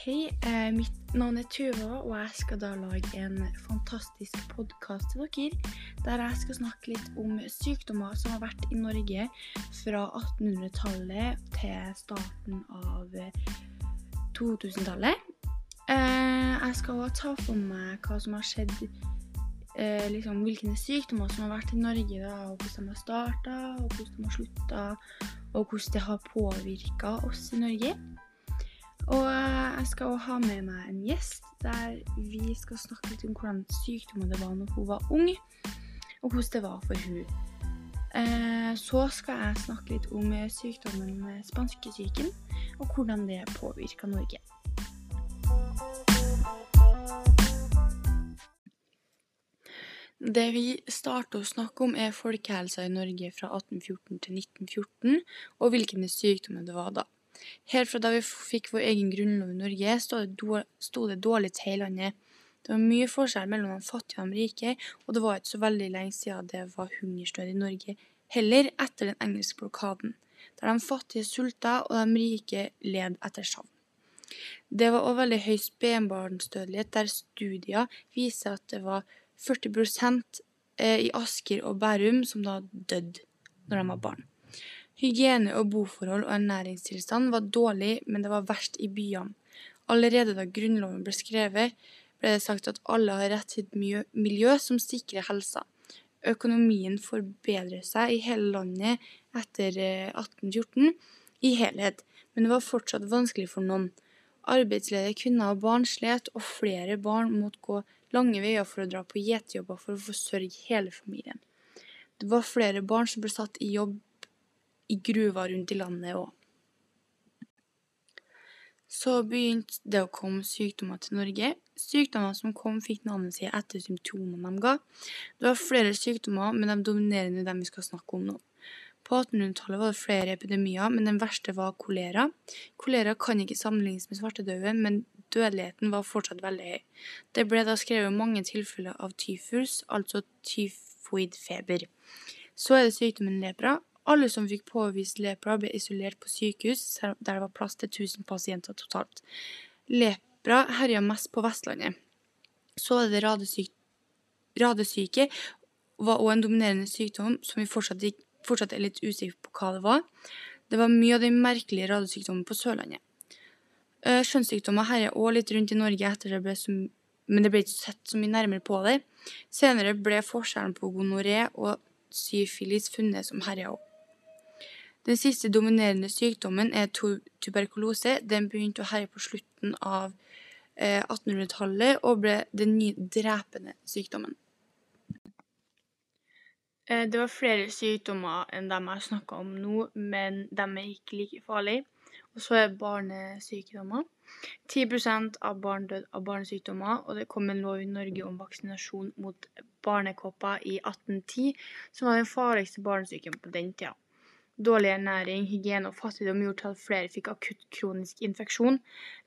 Hei, eh, mitt navn er Tuva, og jeg skal da lage en fantastisk podkast til dere. Der jeg skal snakke litt om sykdommer som har vært i Norge fra 1800-tallet til starten av 2000-tallet. Eh, jeg skal også ta for meg hva som har skjedd, eh, liksom hvilke sykdommer som har vært i Norge, da, og hvordan de har starta, og hvordan de har slutta, og hvordan det har påvirka oss i Norge. Og eh, jeg skal også ha med meg en gjest der vi skal snakke litt om hvordan sykdommer det var når hun var ung, og hvordan det var for hun. Eh, så skal jeg snakke litt om sykdommen med spanskesyken, og hvordan det påvirka Norge. Det vi starter å snakke om, er folkehelsa i Norge fra 1814 til 1914, og hvilke sykdommer det var da. Helt fra da vi fikk vår egen grunnlov i Norge, sto det dårlig til i landet. Det var mye forskjell mellom de fattige og de rike, og det var ikke så veldig lenge siden det var hungersnød i Norge, heller etter den engelske blokaden, der de fattige sulta og de rike led etter savn. Det var også veldig høy spedbarnsdødelighet, der studier viser at det var 40 eh, i Asker og Bærum som da døde når de var barn. Hygiene og boforhold og ernæringstilstand var dårlig, men det var verst i byene. Allerede da Grunnloven ble skrevet, ble det sagt at alle har rett til et miljø som sikrer helsa. Økonomien forbedret seg i hele landet etter 1814 eh, i helhet, men det var fortsatt vanskelig for noen. Arbeidsledige kvinner og barn slet, og flere barn måtte gå lange veier for å dra på gjetejobber for å forsørge hele familien. Det var flere barn som ble satt i jobb i gruver rundt i landet òg. Så begynte det å komme sykdommer til Norge. Sykdommer som kom, fikk navnet sitt etter symptomene de ga. Det var flere sykdommer, men de dominerende dem vi skal snakke om nå. På 1800-tallet var det flere epidemier, men den verste var kolera. Kolera kan ikke sammenlignes med svartedauden, men dødeligheten var fortsatt veldig høy. Det ble da skrevet mange tilfeller av tyfus, altså tyfoidfeber. Så er det sykdommen lepra, alle som fikk påvist lepra, ble isolert på sykehus, der det var plass til 1000 pasienter totalt. Lepra herja mest på Vestlandet. Så er det radesyke. Radesyke var også en dominerende sykdom som vi fortsatt, fortsatt er litt usikre på hva det var. Det var mye av den merkelige radesykdommen på Sørlandet. Eh, skjønnssykdommer herja òg litt rundt i Norge etter det ble som, men det ble ikke sett så mye nærmere på det. Senere ble forskjellen på gonoré og syfilis funnet som herja òg. Den siste dominerende sykdommen er tuberkulose. Den begynte å herje på slutten av 1800-tallet eh, og ble den nye drepende sykdommen. Eh, det var flere sykdommer enn dem jeg snakka om nå, men de er ikke like farlige. Og så er barnesykdommer. 10% av barn døde av barnesykdommer, og det kom en lov i Norge om vaksinasjon mot barnekopper i 1810, som var den farligste barnesykdommen på den tida. Dårlig ernæring, hygiene og fattigdom gjorde at flere fikk akutt kronisk infeksjon.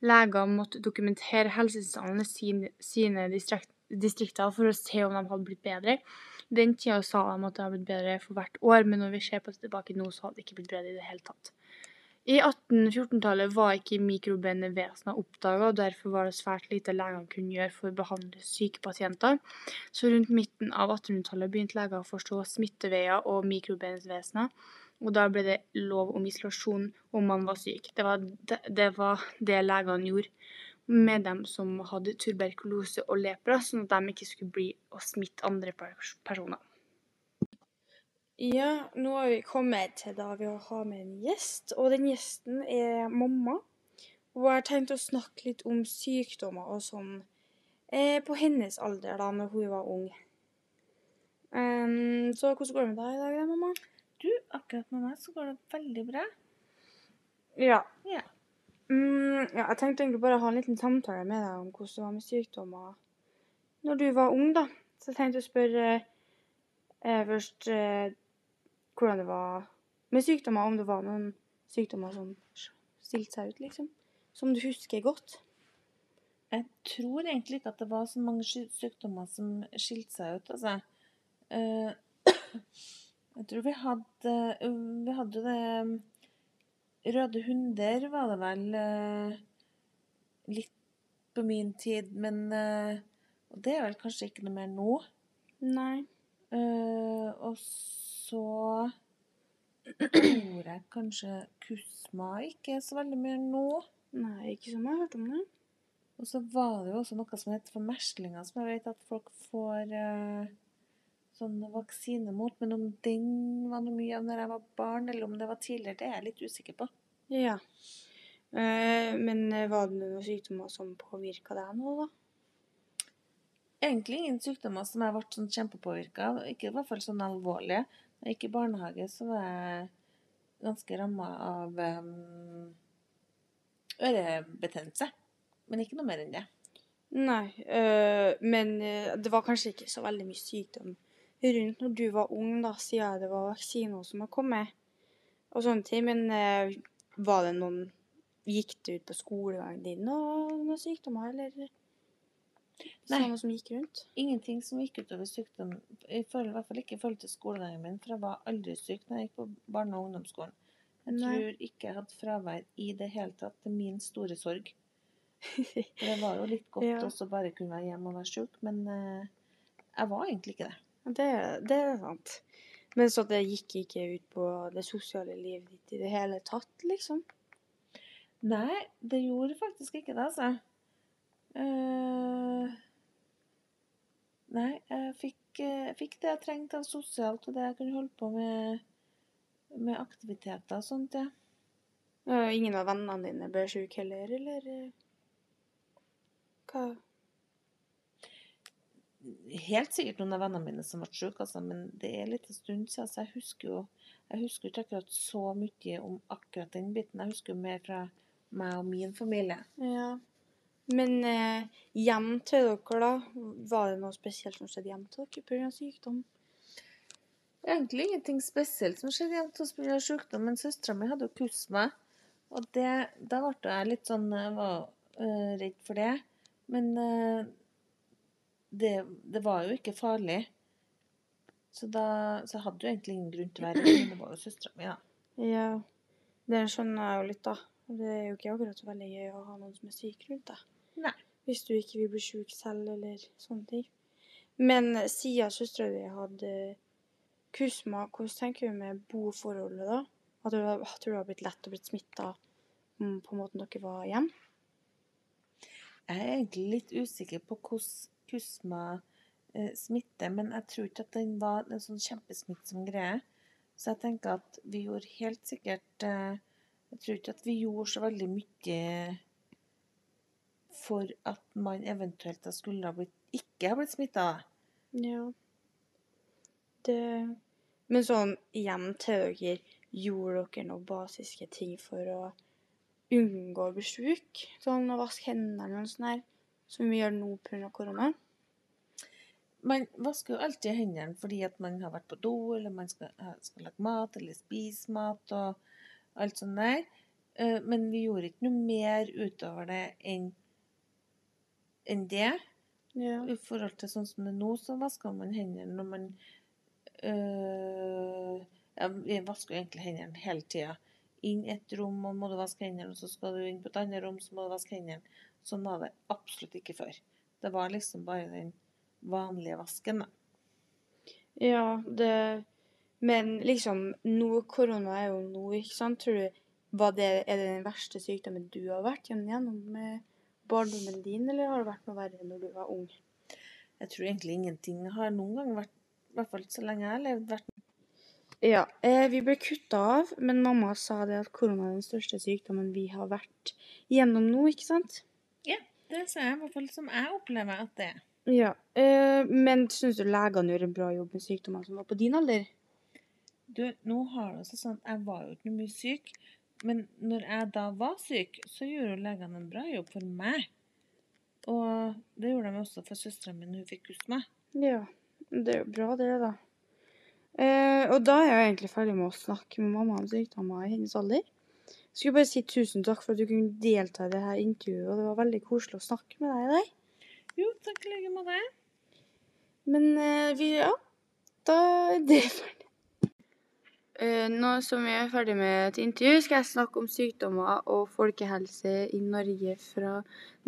Leger måtte dokumentere helsetilstanden i sine distrikter for å se om de hadde blitt bedre. Den tida sa de at det hadde blitt bedre for hvert år, men når vi ser på det tilbake nå, så hadde det ikke blitt bedre i det hele tatt. I 1814-tallet var ikke mikrobene vesener oppdaga, og derfor var det svært lite legene kunne gjøre for å behandle syke pasienter. Så rundt midten av 1800-tallet begynte leger å forstå smitteveier og mikrobenvesener og da ble det lov om isolasjon om man var syk. Det var det, det, var det legene gjorde med dem som hadde tuberkulose og lepra, sånn at de ikke skulle bli og smitte andre personer. Ja, nå har vi kommet til da vi har med en gjest, og den gjesten er mamma. Og jeg har tenkt å snakke litt om sykdommer og sånn eh, på hennes alder, da når hun var ung. Um, så hvordan går det med deg i dag, mamma? Du, akkurat med meg så går det veldig bra. Ja. Ja. Mm, ja jeg tenkte egentlig bare å ha en liten samtale med deg om hvordan det var med sykdommer når du var ung, da. Så jeg tenkte å spørre eh, først eh, hvordan det var med sykdommer, om det var noen sykdommer som stilte seg ut, liksom. Som du husker godt. Jeg tror egentlig ikke at det var så mange sykdommer som skilte seg ut, altså. Uh, Jeg tror vi hadde Vi hadde det Røde hunder var det vel litt på min tid, men eh, Og det er vel kanskje ikke noe mer nå. Nei. Uh, og så tror jeg kanskje Kusma ikke er så veldig mye nå. Nei, ikke som jeg har hørt om det. Og så var det jo også noe som heter for meslinger, som jeg vet at folk får eh, sånn vaksine mot. Men om den var noe mye av når jeg var barn, eller om det var tidligere, det er jeg litt usikker på. Ja. Eh, men eh, var det noen sykdommer som påvirka deg nå, da? Egentlig ingen sykdommer som jeg ble sånn kjempepåvirka av. Ikke i hvert fall sånn alvorlige. Da jeg gikk i barnehage, så var jeg ganske ramma av um, ørebetennelse. Men ikke noe mer enn det. Nei, øh, men det var kanskje ikke så veldig mye sykdom rundt når du var ung, da, siden det var vaksiner som har kommet og sånne ting. Men eh, var det noen Gikk det ut på skolegangen din noen sykdommer, eller? Nei. Sånne som gikk rundt? Ingenting som gikk utover sykdom. I forhold, I hvert fall ikke i forhold til skolegangen min, for jeg var aldri syk når jeg gikk på barne- og ungdomsskolen. Jeg Nei. tror ikke jeg hadde fravær i det hele tatt, til min store sorg. For det var jo litt godt Ja. også bare kunne være hjemme og være sjuk, men eh, jeg var egentlig ikke det. Det, det er sant. Men så det gikk ikke ut på det sosiale livet ditt i det hele tatt, liksom? Nei, det gjorde faktisk ikke det, altså. Uh, nei, jeg fikk, eh, jeg fikk det jeg trengte av sosialt, og det jeg kunne holde på med, med aktiviteter og sånt, ja. Ingen av vennene dine ble sjuke heller, eller? øh? Hva? Helt sikkert noen av vennene mine som ble syke, altså, men det er litt en stund siden, så jeg husker jo jeg husker ikke akkurat så mye om akkurat den biten. Jeg husker jo mer fra meg og min familie. Ja. Men eh, hjem til dere, da? Var det noe spesielt som skjedde hjem til dere pga. sykdom? Egentlig ingenting spesielt som skjedde hjem til oss pga. sykdom, men søstera mi hadde jo kusma. Og det, da ble jeg litt sånn Jeg var øh, redd for det. Men øh, det, det var jo ikke farlig. Så da så hadde du egentlig ingen grunn til å være redd, men det var jo søstera mi, da. Ja. Det skjønner jeg jo litt, da. Det er jo ikke akkurat så veldig gøy å ha noen som er syk rundt deg. Nei. Hvis du ikke vil bli syk selv, eller sånne ting. Men siden søstera di hadde kusma, hvordan tenker du med boforholdet da? At du, at du har blitt lett og blitt smitta på måten dere var hjemme? Jeg er egentlig litt usikker på hvordan kusma eh, smitter, men jeg tror ikke at den var en sånn kjempesmittsom greie. Så jeg tenker at vi gjorde helt sikkert eh, Jeg tror ikke at vi gjorde så veldig mye for at man eventuelt da skulle ha blitt, ikke ha blitt smitta. Ja. Det Men sånn igjen til dere, gjorde dere noen basiske ting for å unngå å bli sjuk? Sånn å vaske hendene og sånn her, som vi gjør nå pga. korona? Man vasker jo alltid hendene fordi at man har vært på do, eller man skal, skal lage mat, eller spise mat og alt sånt der. Eh, Men vi gjorde ikke noe mer utover det enn enn det. Ja. I forhold til sånn som det er nå, så vasker man hendene når man øh, Ja, vi vasker egentlig hendene hele tida. Inn et rom og må du vaske hendene, og så skal du inn på et annet rom, så må du vaske hendene. Sånn var det absolutt ikke før. Det var liksom bare den vanlige vasken, da. ja, det Men liksom, nå korona er jo nå, ikke sant? Tror du det, Er det den verste sykdommen du har vært gjennom med barndommen din, eller har det vært noe verre når du var ung? Jeg tror egentlig ingenting har noen gang vært, i hvert fall så lenge jeg har levd, vært Ja, eh, vi ble kutta av, men mamma sa det at korona er den største sykdommen vi har vært gjennom nå, ikke sant? Det ser jeg i hvert fall som jeg opplever at det er. Ja, eh, men syns du legene gjør en bra jobb med sykdommer som var på din alder? Du, nå har det også sånn Jeg var jo ikke mye syk, men når jeg da var syk, så gjorde jo legene en bra jobb for meg. Og det gjorde de også for søstera mi når hun fikk kuss meg. Ja, det er jo bra det, da. Eh, og da er jeg egentlig ferdig med å snakke med mamma om sykdommer i hennes alder. Jeg skulle bare si tusen takk for at du kunne delta i det her intervjuet, og det var veldig koselig å snakke med deg i dag. Jo, takk i like måte. Men uh, vi, ja, da er det ferdig. Uh, nå som vi er ferdig med et intervju, skal jeg snakke om sykdommer og folkehelse i Norge fra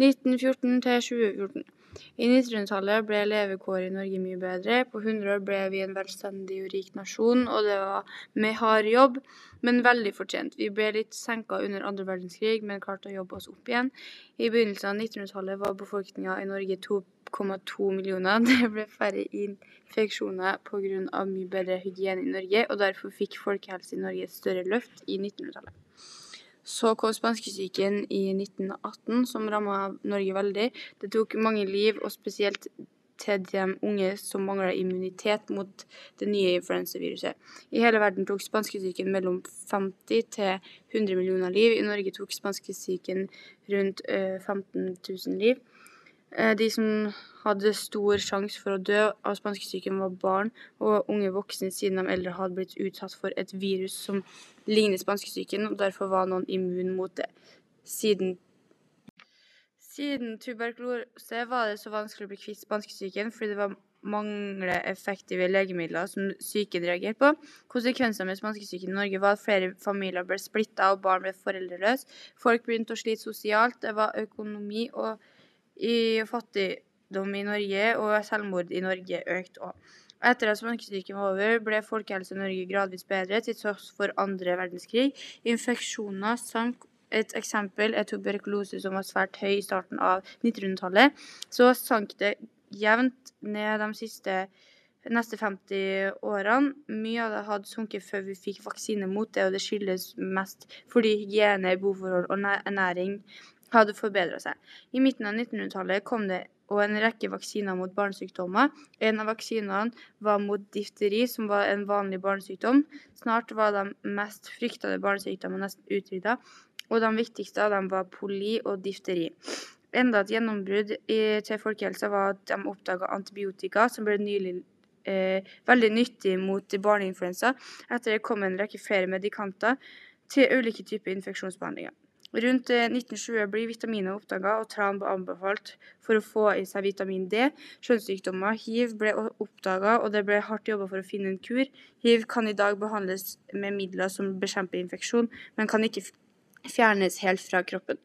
1914 til 2014. I 1900-tallet ble levekår i Norge mye bedre. På 100 år ble vi en velstendig og rik nasjon, og det var med hard jobb, men veldig fortjent. Vi ble litt senka under andre verdenskrig, men klarte å jobbe oss opp igjen. I begynnelsen av 1900-tallet var befolkninga i Norge 2,2 millioner. Det ble færre infeksjoner pga. mye bedre hygiene i Norge, og derfor fikk folkehelse i Norge et større løft i 1900-tallet. Så kom spanskesyken i 1918, som ramma Norge veldig. Det tok mange liv, og spesielt til de unge som mangla immunitet mot det nye influensaviruset. I hele verden tok spanskesyken mellom 50 til 100 millioner liv. I Norge tok spanskesyken rundt 15 000 liv. De som hadde stor sjanse for å dø av spanskesyken, var barn og unge voksne, siden de eldre hadde blitt utsatt for et virus som ligner spanskesyken, og derfor var noen immun mot det. Siden siden tuberkulose var det så vanskelig å bli kvitt spanskesyken fordi det var mangle effektive legemidler som syken reagerte på. Konsekvenser med spanskesyken i Norge var at flere familier ble splitta og barn ble foreldreløse. Folk begynte å slite sosialt, det var økonomi og i fattigdom i Norge, og selvmord i Norge økte òg. Etter at spanskesyken var over, ble folkehelse i Norge gradvis bedre, til tross for andre verdenskrig. Infeksjoner sank. Et eksempel er tuberkulose, som var svært høy i starten av 1900-tallet. Så sank det jevnt ned de siste neste 50 årene. Mye av det hadde sunket før vi fikk vaksine mot det, og det skyldes mest fordi hygiene, boforhold og ernæring hadde forbedra seg. I midten av 1900-tallet kom det og en rekke vaksiner mot barnesykdommer. En av vaksinene var mot difteri, som var en vanlig barnesykdom. Snart var de mest fryktede barnesykdommene nesten utrydda, og de viktigste av dem var poli og difteri. Enda et gjennombrudd til folkehelsa var at de oppdaga antibiotika, som ble nylig eh, veldig nyttig mot barneinfluensa. Etter det kom en rekke flere medikanter til ulike typer infeksjonsbehandlinger. Rundt 1920 eh, blir vitaminer oppdaga, og tran ble anbefalt for å få i seg vitamin D. Kjønnssykdommer, hiv, ble oppdaga, og det ble hardt jobba for å finne en kur. Hiv kan i dag behandles med midler som bekjemper infeksjon, men kan ikke fjernes helt fra kroppen.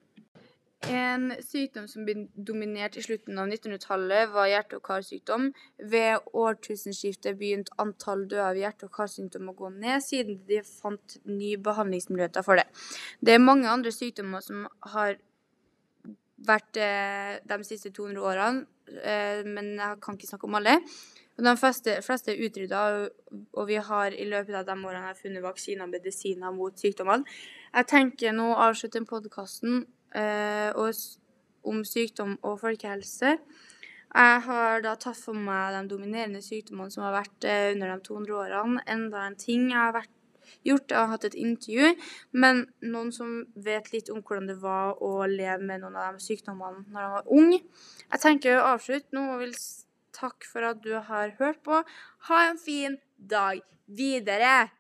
En sykdom som ble dominert i slutten av 1900-tallet, var hjerte- og karsykdom. Ved årtusenskiftet begynte antall døde av hjerte- og karsykdom å gå ned, siden de fant nye behandlingsmuligheter for det. Det er mange andre sykdommer som har vært eh, de siste 200 årene, eh, men jeg kan ikke snakke om alle. De fleste, fleste er utrydda, og vi har i løpet av de årene funnet vaksiner og medisiner mot sykdommene. Jeg tenker nå å avslutte podkasten om sykdom og folkehelse. Jeg har da tatt for meg de dominerende sykdommene som har vært eh, under de 200 årene. Enda en ting jeg har vært, gjort, jeg har hatt et intervju, men noen som vet litt om hvordan det var å leve med noen av de sykdommene når de var ung. Jeg tenker å avslutte nå og vil takke for at du har hørt på. Ha en fin dag videre!